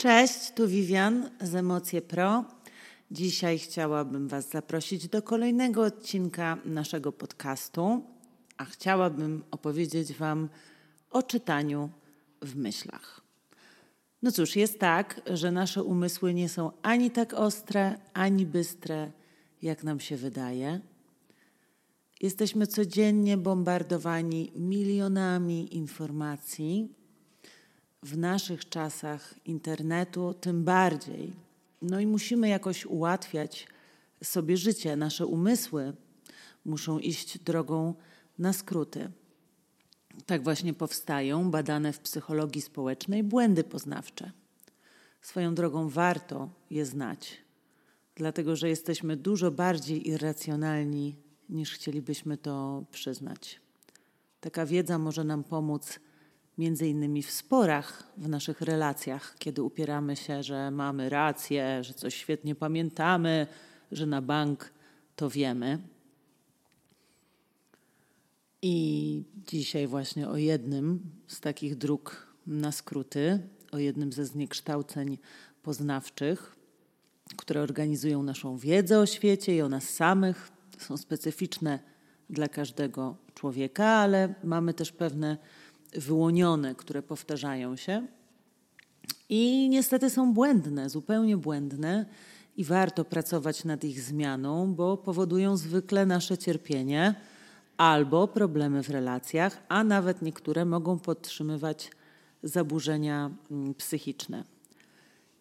Cześć, tu Vivian z Emocje Pro. Dzisiaj chciałabym Was zaprosić do kolejnego odcinka naszego podcastu, a chciałabym opowiedzieć Wam o czytaniu w myślach. No cóż, jest tak, że nasze umysły nie są ani tak ostre, ani bystre, jak nam się wydaje. Jesteśmy codziennie bombardowani milionami informacji. W naszych czasach internetu tym bardziej. No i musimy jakoś ułatwiać sobie życie. Nasze umysły muszą iść drogą na skróty. Tak właśnie powstają badane w psychologii społecznej błędy poznawcze. Swoją drogą warto je znać, dlatego że jesteśmy dużo bardziej irracjonalni niż chcielibyśmy to przyznać. Taka wiedza może nam pomóc między innymi w sporach w naszych relacjach, kiedy upieramy się, że mamy rację, że coś świetnie pamiętamy, że na bank to wiemy. I dzisiaj właśnie o jednym z takich dróg na skróty, o jednym ze zniekształceń poznawczych, które organizują naszą wiedzę o świecie i o nas samych, są specyficzne dla każdego człowieka, ale mamy też pewne wyłonione, które powtarzają się i niestety są błędne, zupełnie błędne i warto pracować nad ich zmianą, bo powodują zwykle nasze cierpienie albo problemy w relacjach, a nawet niektóre mogą podtrzymywać zaburzenia mm, psychiczne.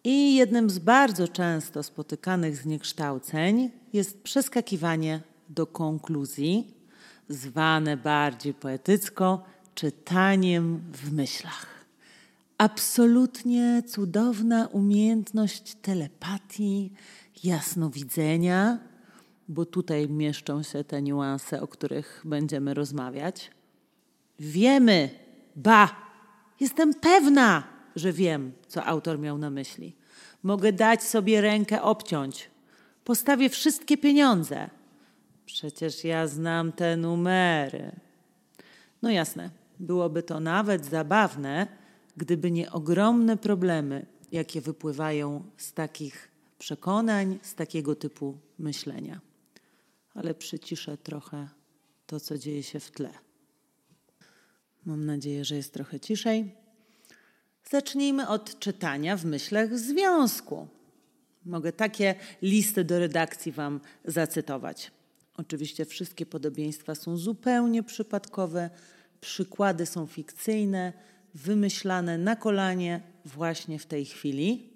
I jednym z bardzo często spotykanych zniekształceń jest przeskakiwanie do konkluzji, zwane bardziej poetycko czytaniem w myślach. Absolutnie cudowna umiejętność telepatii, jasnowidzenia, bo tutaj mieszczą się te niuanse, o których będziemy rozmawiać. Wiemy, ba, jestem pewna, że wiem, co autor miał na myśli. Mogę dać sobie rękę obciąć. Postawię wszystkie pieniądze. Przecież ja znam te numery. No jasne, byłoby to nawet zabawne, gdyby nie ogromne problemy, jakie wypływają z takich przekonań, z takiego typu myślenia. Ale przyciszę trochę to, co dzieje się w tle. Mam nadzieję, że jest trochę ciszej. Zacznijmy od czytania w myślach związku. Mogę takie listy do redakcji Wam zacytować. Oczywiście wszystkie podobieństwa są zupełnie przypadkowe, przykłady są fikcyjne, wymyślane na kolanie właśnie w tej chwili,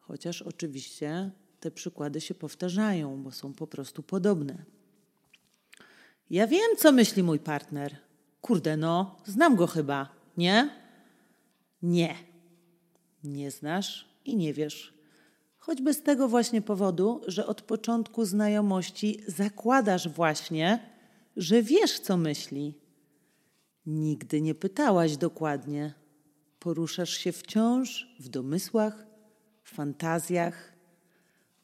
chociaż oczywiście te przykłady się powtarzają, bo są po prostu podobne. Ja wiem, co myśli mój partner. Kurde, no, znam go chyba, nie? Nie. Nie znasz i nie wiesz. Choćby z tego właśnie powodu, że od początku znajomości zakładasz właśnie, że wiesz, co myśli. Nigdy nie pytałaś dokładnie. Poruszasz się wciąż w domysłach, w fantazjach,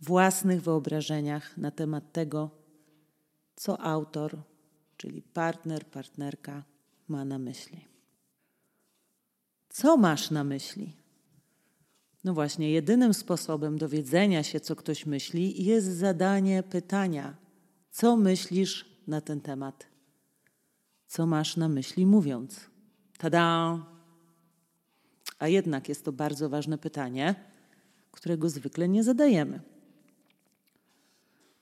własnych wyobrażeniach na temat tego, co autor, czyli partner, partnerka, ma na myśli. Co masz na myśli? No właśnie, jedynym sposobem dowiedzenia się, co ktoś myśli, jest zadanie pytania: co myślisz na ten temat? Co masz na myśli mówiąc? Tada! A jednak jest to bardzo ważne pytanie, którego zwykle nie zadajemy.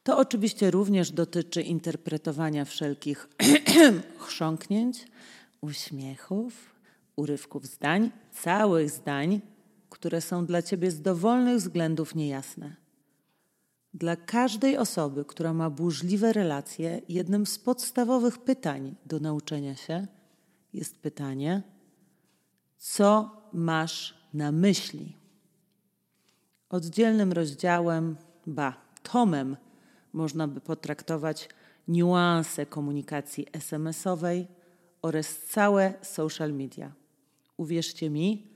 To oczywiście również dotyczy interpretowania wszelkich chrząknięć, uśmiechów, urywków zdań, całych zdań, które są dla ciebie z dowolnych względów niejasne. Dla każdej osoby, która ma burzliwe relacje, jednym z podstawowych pytań do nauczenia się jest pytanie: co masz na myśli? Oddzielnym rozdziałem, ba, tomem, można by potraktować niuanse komunikacji SMS-owej oraz całe social media. Uwierzcie mi,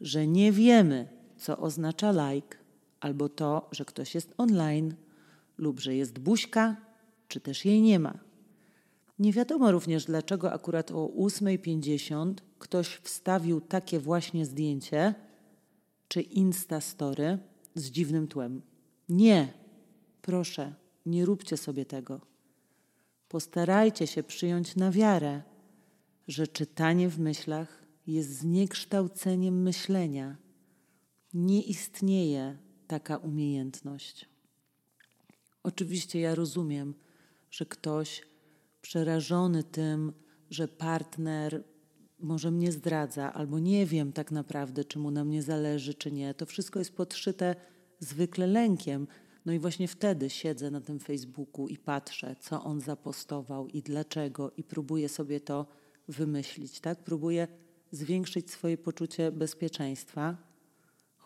że nie wiemy, co oznacza like, albo to, że ktoś jest online, lub że jest buźka, czy też jej nie ma. Nie wiadomo również, dlaczego akurat o 8.50 ktoś wstawił takie właśnie zdjęcie, czy Instastory z dziwnym tłem. Nie, proszę, nie róbcie sobie tego. Postarajcie się przyjąć na wiarę, że czytanie w myślach jest zniekształceniem myślenia. Nie istnieje taka umiejętność. Oczywiście ja rozumiem, że ktoś przerażony tym, że partner może mnie zdradza, albo nie wiem tak naprawdę, czy mu na mnie zależy, czy nie. To wszystko jest podszyte zwykle lękiem. No i właśnie wtedy siedzę na tym Facebooku i patrzę, co on zapostował i dlaczego, i próbuję sobie to wymyślić, tak? Próbuję zwiększyć swoje poczucie bezpieczeństwa,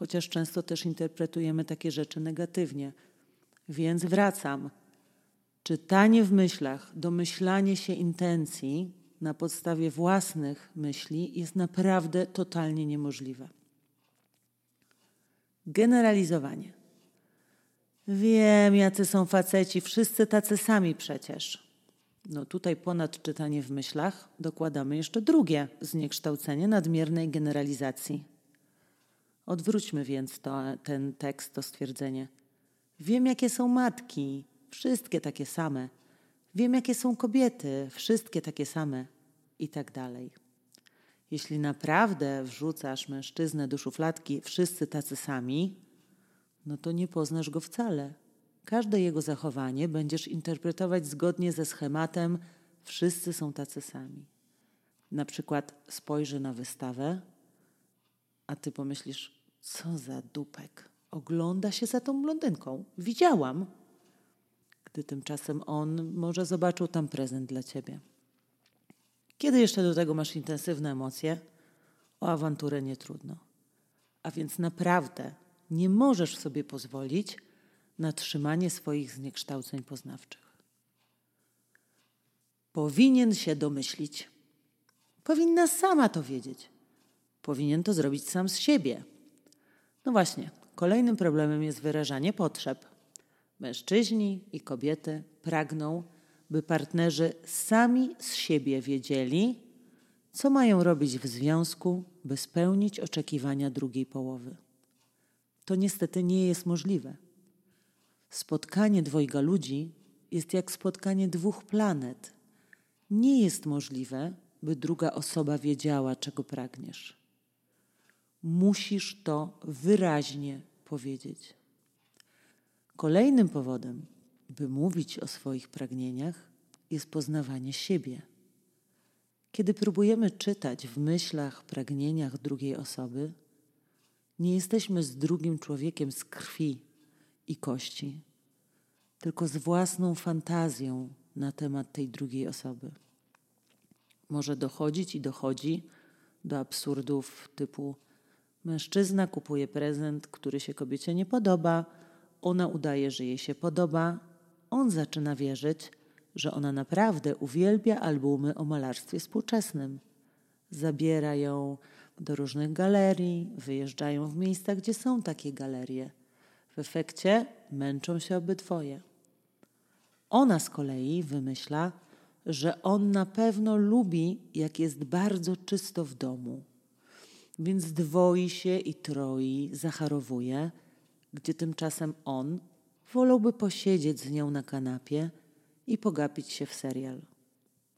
chociaż często też interpretujemy takie rzeczy negatywnie. Więc wracam. Czytanie w myślach, domyślanie się intencji na podstawie własnych myśli jest naprawdę totalnie niemożliwe. Generalizowanie. Wiem, jacy są faceci, wszyscy tacy sami przecież. No tutaj ponad czytanie w myślach dokładamy jeszcze drugie zniekształcenie nadmiernej generalizacji. Odwróćmy więc to, ten tekst, to stwierdzenie. Wiem, jakie są matki, wszystkie takie same. Wiem, jakie są kobiety, wszystkie takie same. I tak dalej. Jeśli naprawdę wrzucasz mężczyznę do szufladki, wszyscy tacy sami, no to nie poznasz go wcale. Każde jego zachowanie będziesz interpretować zgodnie ze schematem wszyscy są tacy sami. Na przykład spojrzy na wystawę, a ty pomyślisz, co za dupek ogląda się za tą blondynką. Widziałam. Gdy tymczasem on może zobaczył tam prezent dla ciebie. Kiedy jeszcze do tego masz intensywne emocje, o awanturę nie trudno. A więc naprawdę nie możesz sobie pozwolić na trzymanie swoich zniekształceń poznawczych. Powinien się domyślić. Powinna sama to wiedzieć. Powinien to zrobić sam z siebie. No właśnie, Kolejnym problemem jest wyrażanie potrzeb. Mężczyźni i kobiety pragną, by partnerzy sami z siebie wiedzieli, co mają robić w związku, by spełnić oczekiwania drugiej połowy. To niestety nie jest możliwe. Spotkanie dwojga ludzi jest jak spotkanie dwóch planet. Nie jest możliwe, by druga osoba wiedziała, czego pragniesz. Musisz to wyraźnie powiedzieć. Kolejnym powodem, by mówić o swoich pragnieniach, jest poznawanie siebie. Kiedy próbujemy czytać w myślach, pragnieniach drugiej osoby, nie jesteśmy z drugim człowiekiem z krwi i kości, tylko z własną fantazją na temat tej drugiej osoby. Może dochodzić i dochodzi do absurdów typu Mężczyzna kupuje prezent, który się kobiecie nie podoba, ona udaje, że jej się podoba, on zaczyna wierzyć, że ona naprawdę uwielbia albumy o malarstwie współczesnym. Zabiera ją do różnych galerii, wyjeżdżają w miejsca, gdzie są takie galerie. W efekcie męczą się obydwoje. Ona z kolei wymyśla, że on na pewno lubi, jak jest bardzo czysto w domu więc dwoi się i troi, zacharowuje, gdzie tymczasem on wolałby posiedzieć z nią na kanapie i pogapić się w serial.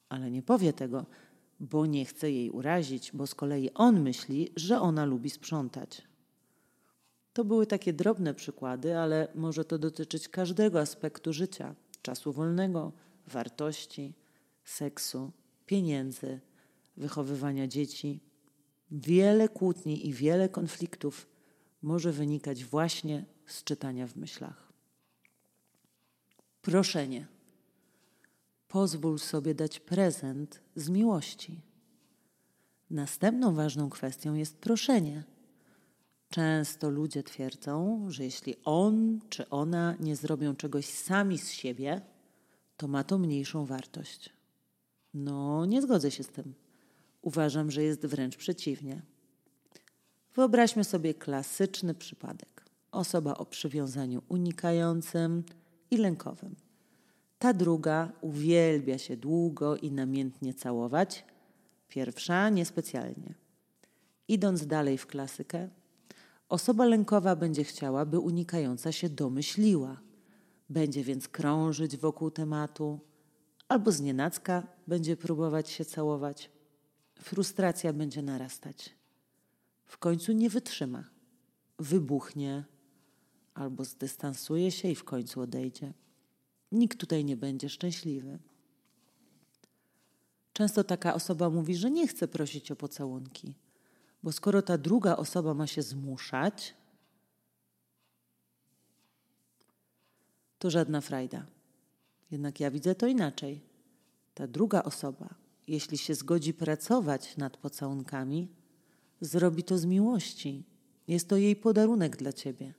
Ale nie powie tego, bo nie chce jej urazić, bo z kolei on myśli, że ona lubi sprzątać. To były takie drobne przykłady, ale może to dotyczyć każdego aspektu życia: czasu wolnego, wartości, seksu, pieniędzy, wychowywania dzieci Wiele kłótni i wiele konfliktów może wynikać właśnie z czytania w myślach. Proszenie. Pozwól sobie dać prezent z miłości. Następną ważną kwestią jest proszenie. Często ludzie twierdzą, że jeśli on czy ona nie zrobią czegoś sami z siebie, to ma to mniejszą wartość. No, nie zgodzę się z tym. Uważam, że jest wręcz przeciwnie. Wyobraźmy sobie klasyczny przypadek. Osoba o przywiązaniu unikającym i lękowym. Ta druga uwielbia się długo i namiętnie całować, pierwsza niespecjalnie. Idąc dalej w klasykę, Osoba lękowa będzie chciała, by unikająca się domyśliła. Będzie więc krążyć wokół tematu, albo znienacka będzie próbować się całować. Frustracja będzie narastać. W końcu nie wytrzyma. Wybuchnie, albo zdystansuje się i w końcu odejdzie. Nikt tutaj nie będzie szczęśliwy. Często taka osoba mówi, że nie chce prosić o pocałunki, bo skoro ta druga osoba ma się zmuszać, to żadna frajda. Jednak ja widzę to inaczej. Ta druga osoba, jeśli się zgodzi pracować nad pocałunkami, zrobi to z miłości. Jest to jej podarunek dla ciebie.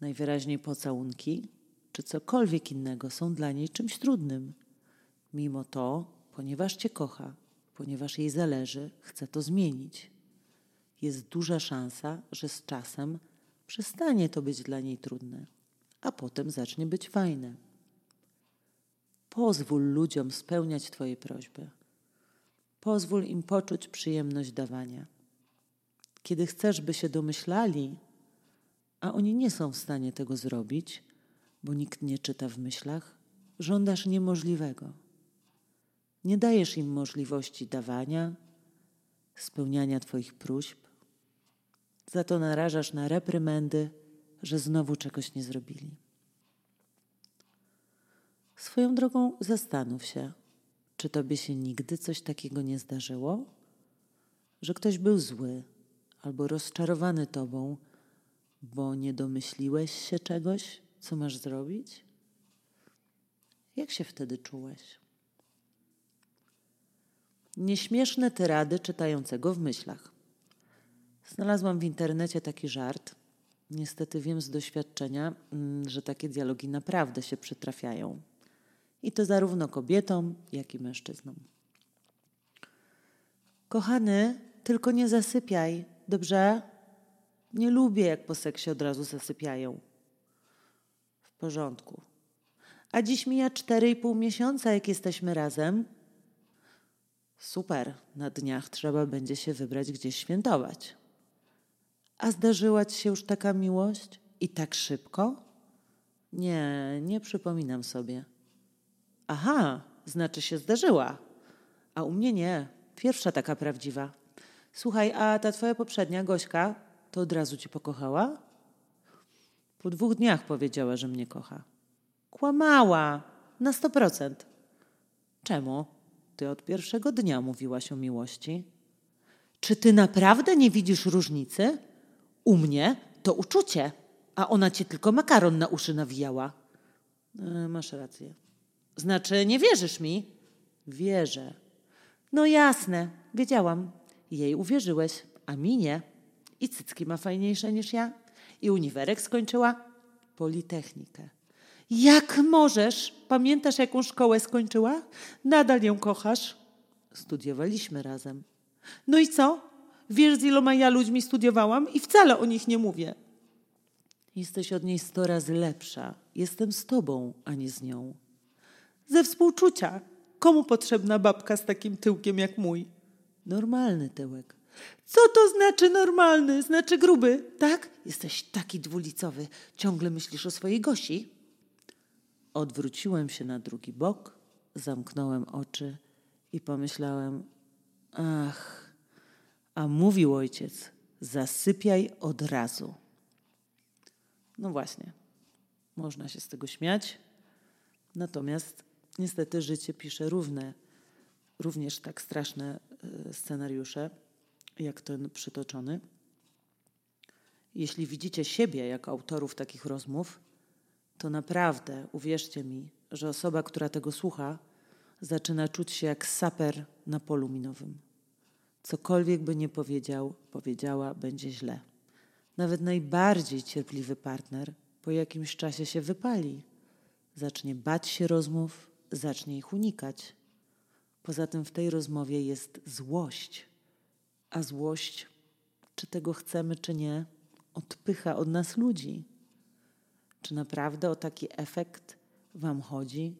Najwyraźniej pocałunki czy cokolwiek innego są dla niej czymś trudnym. Mimo to, ponieważ cię kocha, ponieważ jej zależy, chce to zmienić. Jest duża szansa, że z czasem przestanie to być dla niej trudne, a potem zacznie być fajne. Pozwól ludziom spełniać Twoje prośby. Pozwól im poczuć przyjemność dawania. Kiedy chcesz, by się domyślali, a oni nie są w stanie tego zrobić, bo nikt nie czyta w myślach, żądasz niemożliwego. Nie dajesz im możliwości dawania, spełniania Twoich próśb. Za to narażasz na reprymendy, że znowu czegoś nie zrobili. Swoją drogą zastanów się, czy tobie się nigdy coś takiego nie zdarzyło? Że ktoś był zły albo rozczarowany tobą, bo nie domyśliłeś się czegoś, co masz zrobić? Jak się wtedy czułeś? Nieśmieszne tyrady czytającego w myślach. Znalazłam w internecie taki żart. Niestety wiem z doświadczenia, mm, że takie dialogi naprawdę się przytrafiają. I to zarówno kobietom, jak i mężczyznom. Kochany, tylko nie zasypiaj, dobrze? Nie lubię, jak po seksie od razu zasypiają. W porządku. A dziś mija cztery i pół miesiąca, jak jesteśmy razem. Super, na dniach trzeba będzie się wybrać gdzieś świętować. A zdarzyła ci się już taka miłość? I tak szybko? Nie, nie przypominam sobie. Aha, znaczy się zdarzyła. A u mnie nie. Pierwsza taka prawdziwa. Słuchaj, a ta twoja poprzednia, Gośka, to od razu cię pokochała? Po dwóch dniach powiedziała, że mnie kocha. Kłamała. Na sto procent. Czemu? Ty od pierwszego dnia mówiłaś o miłości. Czy ty naprawdę nie widzisz różnicy? U mnie to uczucie, a ona cię tylko makaron na uszy nawijała. E, masz rację. Znaczy, nie wierzysz mi? Wierzę. No jasne, wiedziałam. Jej uwierzyłeś, a mi nie. I cycki ma fajniejsze niż ja. I uniwerek skończyła. Politechnikę. Jak możesz? Pamiętasz, jaką szkołę skończyła? Nadal ją kochasz. Studiowaliśmy razem. No i co? Wiesz, z iloma ja ludźmi studiowałam i wcale o nich nie mówię. Jesteś od niej sto razy lepsza. Jestem z tobą, a nie z nią. Ze współczucia. Komu potrzebna babka z takim tyłkiem jak mój? Normalny tyłek. Co to znaczy normalny? Znaczy gruby, tak? Jesteś taki dwulicowy. Ciągle myślisz o swojej Gosi? Odwróciłem się na drugi bok, zamknąłem oczy i pomyślałem: Ach, a mówił ojciec, zasypiaj od razu. No właśnie, można się z tego śmiać, natomiast niestety życie pisze równe, również tak straszne e, scenariusze, jak ten przytoczony. Jeśli widzicie siebie jako autorów takich rozmów, to naprawdę uwierzcie mi, że osoba, która tego słucha, zaczyna czuć się jak saper na polu minowym. Cokolwiek by nie powiedział, powiedziała, będzie źle. Nawet najbardziej cierpliwy partner po jakimś czasie się wypali. Zacznie bać się rozmów, zacznie ich unikać. Poza tym w tej rozmowie jest złość, a złość, czy tego chcemy, czy nie, odpycha od nas ludzi. Czy naprawdę o taki efekt Wam chodzi?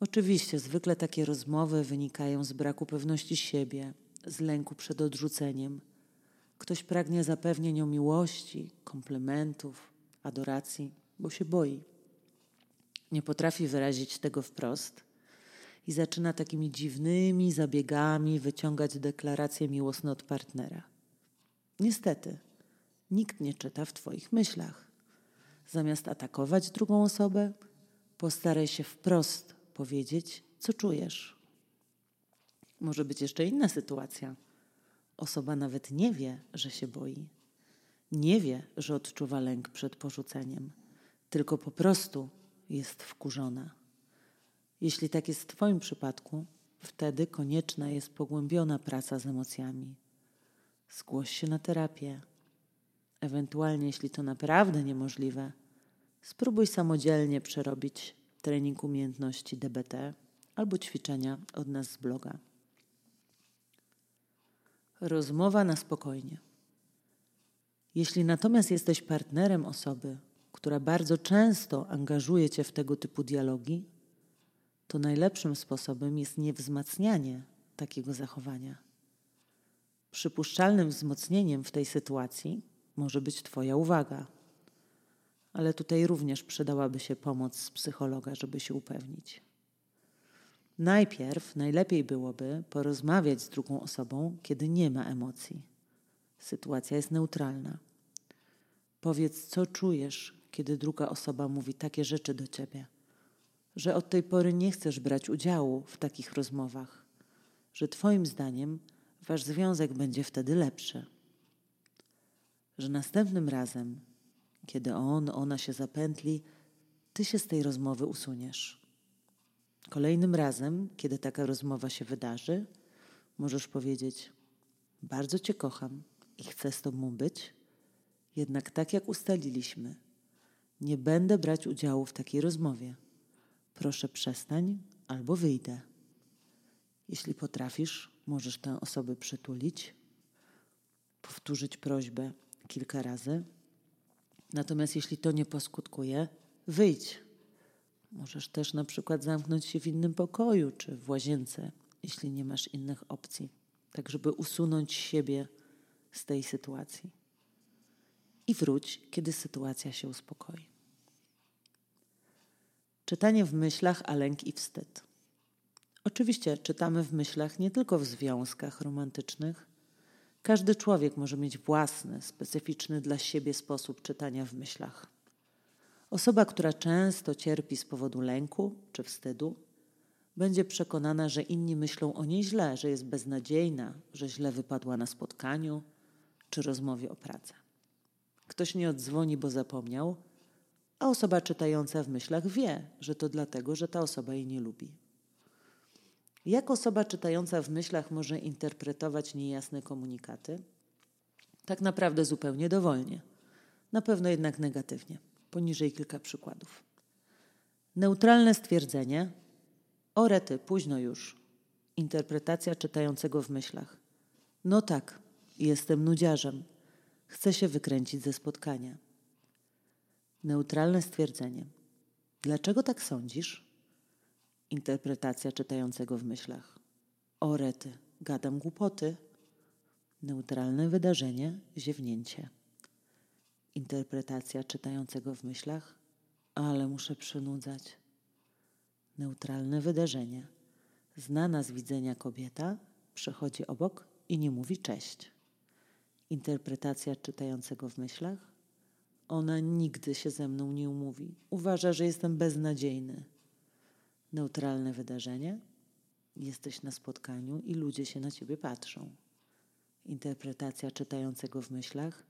Oczywiście, zwykle takie rozmowy wynikają z braku pewności siebie, z lęku przed odrzuceniem. Ktoś pragnie zapewnień o miłości, komplementów, adoracji, bo się boi. Nie potrafi wyrazić tego wprost i zaczyna takimi dziwnymi zabiegami wyciągać deklaracje miłosne od partnera. Niestety, nikt nie czyta w Twoich myślach. Zamiast atakować drugą osobę, postaraj się wprost powiedzieć, co czujesz. Może być jeszcze inna sytuacja. Osoba nawet nie wie, że się boi. Nie wie, że odczuwa lęk przed porzuceniem, tylko po prostu jest wkurzona. Jeśli tak jest w Twoim przypadku, wtedy konieczna jest pogłębiona praca z emocjami. Zgłoś się na terapię. Ewentualnie, jeśli to naprawdę niemożliwe, spróbuj samodzielnie przerobić trening umiejętności DBT albo ćwiczenia od nas z bloga. Rozmowa na spokojnie. Jeśli natomiast jesteś partnerem osoby, która bardzo często angażuje cię w tego typu dialogi, to najlepszym sposobem jest nie wzmacnianie takiego zachowania. Przypuszczalnym wzmocnieniem w tej sytuacji może być Twoja uwaga, ale tutaj również przydałaby się pomoc psychologa, żeby się upewnić. Najpierw najlepiej byłoby porozmawiać z drugą osobą, kiedy nie ma emocji. Sytuacja jest neutralna. Powiedz, co czujesz, kiedy druga osoba mówi takie rzeczy do ciebie, że od tej pory nie chcesz brać udziału w takich rozmowach, że Twoim zdaniem Wasz związek będzie wtedy lepszy, że następnym razem, kiedy on, ona się zapętli, Ty się z tej rozmowy usuniesz. Kolejnym razem, kiedy taka rozmowa się wydarzy, możesz powiedzieć: Bardzo Cię kocham i chcę z Tobą być, jednak tak jak ustaliliśmy, nie będę brać udziału w takiej rozmowie. Proszę przestań albo wyjdę. Jeśli potrafisz, możesz tę osobę przytulić, powtórzyć prośbę kilka razy. Natomiast jeśli to nie poskutkuje, wyjdź Możesz też na przykład zamknąć się w innym pokoju czy w łazience, jeśli nie masz innych opcji, tak żeby usunąć siebie z tej sytuacji. I wróć, kiedy sytuacja się uspokoi. Czytanie w myślach, a lęk i wstyd. Oczywiście czytamy w myślach nie tylko w związkach romantycznych. Każdy człowiek może mieć własny, specyficzny dla siebie sposób czytania w myślach. Osoba, która często cierpi z powodu lęku czy wstydu, będzie przekonana, że inni myślą o niej źle, że jest beznadziejna, że źle wypadła na spotkaniu czy rozmowie o pracę. Ktoś nie odzwoni, bo zapomniał, a osoba czytająca w myślach wie, że to dlatego, że ta osoba jej nie lubi. Jak osoba czytająca w myślach może interpretować niejasne komunikaty? Tak naprawdę zupełnie dowolnie, na pewno jednak negatywnie. Poniżej kilka przykładów. Neutralne stwierdzenie. O rety, późno już. Interpretacja czytającego w myślach. No tak, jestem nudziarzem. Chcę się wykręcić ze spotkania. Neutralne stwierdzenie. Dlaczego tak sądzisz? Interpretacja czytającego w myślach. O rety, gadam głupoty. Neutralne wydarzenie, ziewnięcie interpretacja czytającego w myślach, ale muszę przynudzać. Neutralne wydarzenie. Znana z widzenia kobieta przechodzi obok i nie mówi cześć. Interpretacja czytającego w myślach. Ona nigdy się ze mną nie umówi. Uważa, że jestem beznadziejny. Neutralne wydarzenie. Jesteś na spotkaniu i ludzie się na ciebie patrzą. Interpretacja czytającego w myślach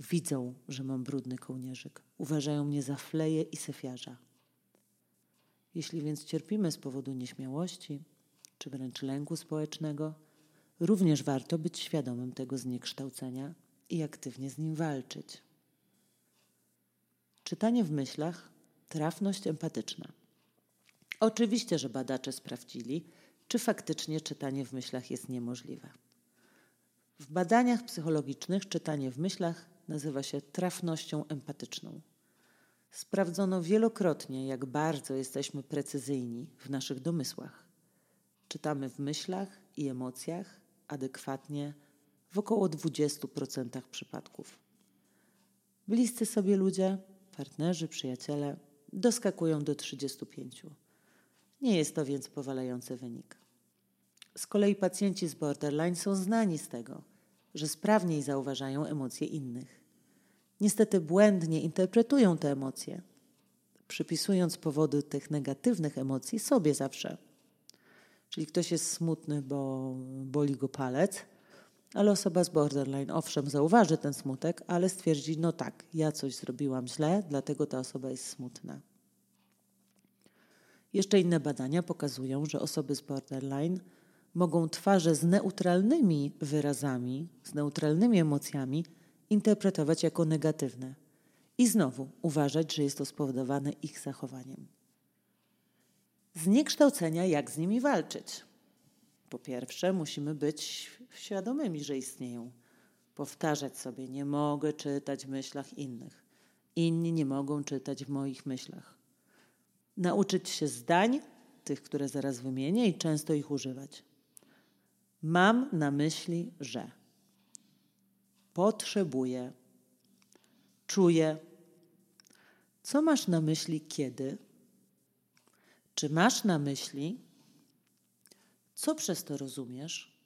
Widzą, że mam brudny kołnierzyk. Uważają mnie za fleję i sefiarza. Jeśli więc cierpimy z powodu nieśmiałości, czy wręcz lęku społecznego, również warto być świadomym tego zniekształcenia i aktywnie z nim walczyć. Czytanie w myślach, trafność empatyczna. Oczywiście, że badacze sprawdzili, czy faktycznie czytanie w myślach jest niemożliwe. W badaniach psychologicznych czytanie w myślach nazywa się trafnością empatyczną. Sprawdzono wielokrotnie, jak bardzo jesteśmy precyzyjni w naszych domysłach. Czytamy w myślach i emocjach adekwatnie w około 20% przypadków. Bliscy sobie ludzie, partnerzy, przyjaciele doskakują do 35%. Nie jest to więc powalający wynik. Z kolei pacjenci z borderline są znani z tego, że sprawniej zauważają emocje innych. Niestety błędnie interpretują te emocje, przypisując powody tych negatywnych emocji sobie zawsze. Czyli ktoś jest smutny, bo boli go palec, ale osoba z borderline owszem zauważy ten smutek, ale stwierdzi, no tak, ja coś zrobiłam źle, dlatego ta osoba jest smutna. Jeszcze inne badania pokazują, że osoby z borderline mogą twarze z neutralnymi wyrazami, z neutralnymi emocjami interpretować jako negatywne i znowu uważać, że jest to spowodowane ich zachowaniem. Zniekształcenia, jak z nimi walczyć? Po pierwsze, musimy być świadomymi, że istnieją. Powtarzać sobie: Nie mogę czytać w myślach innych. Inni nie mogą czytać w moich myślach. Nauczyć się zdań, tych, które zaraz wymienię, i często ich używać. Mam na myśli, że potrzebuję, czuję. Co masz na myśli kiedy? Czy masz na myśli, co przez to rozumiesz?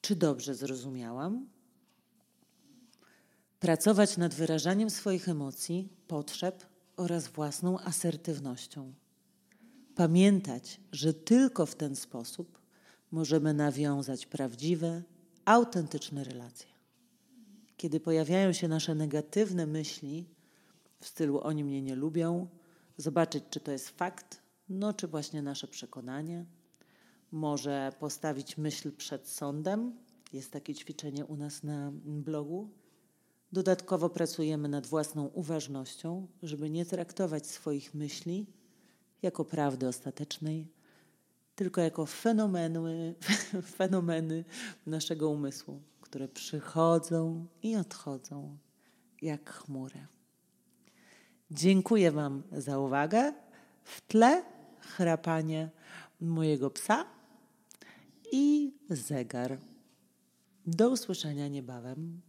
Czy dobrze zrozumiałam? Pracować nad wyrażaniem swoich emocji, potrzeb oraz własną asertywnością. Pamiętać, że tylko w ten sposób możemy nawiązać prawdziwe, autentyczne relacje. Kiedy pojawiają się nasze negatywne myśli w stylu oni mnie nie lubią, zobaczyć, czy to jest fakt, no czy właśnie nasze przekonanie. Może postawić myśl przed sądem. Jest takie ćwiczenie u nas na blogu. Dodatkowo pracujemy nad własną uważnością, żeby nie traktować swoich myśli jako prawdy ostatecznej, tylko jako fenomeny, fenomeny naszego umysłu, które przychodzą i odchodzą jak chmury. Dziękuję Wam za uwagę. W tle chrapanie mojego psa i zegar. Do usłyszenia niebawem.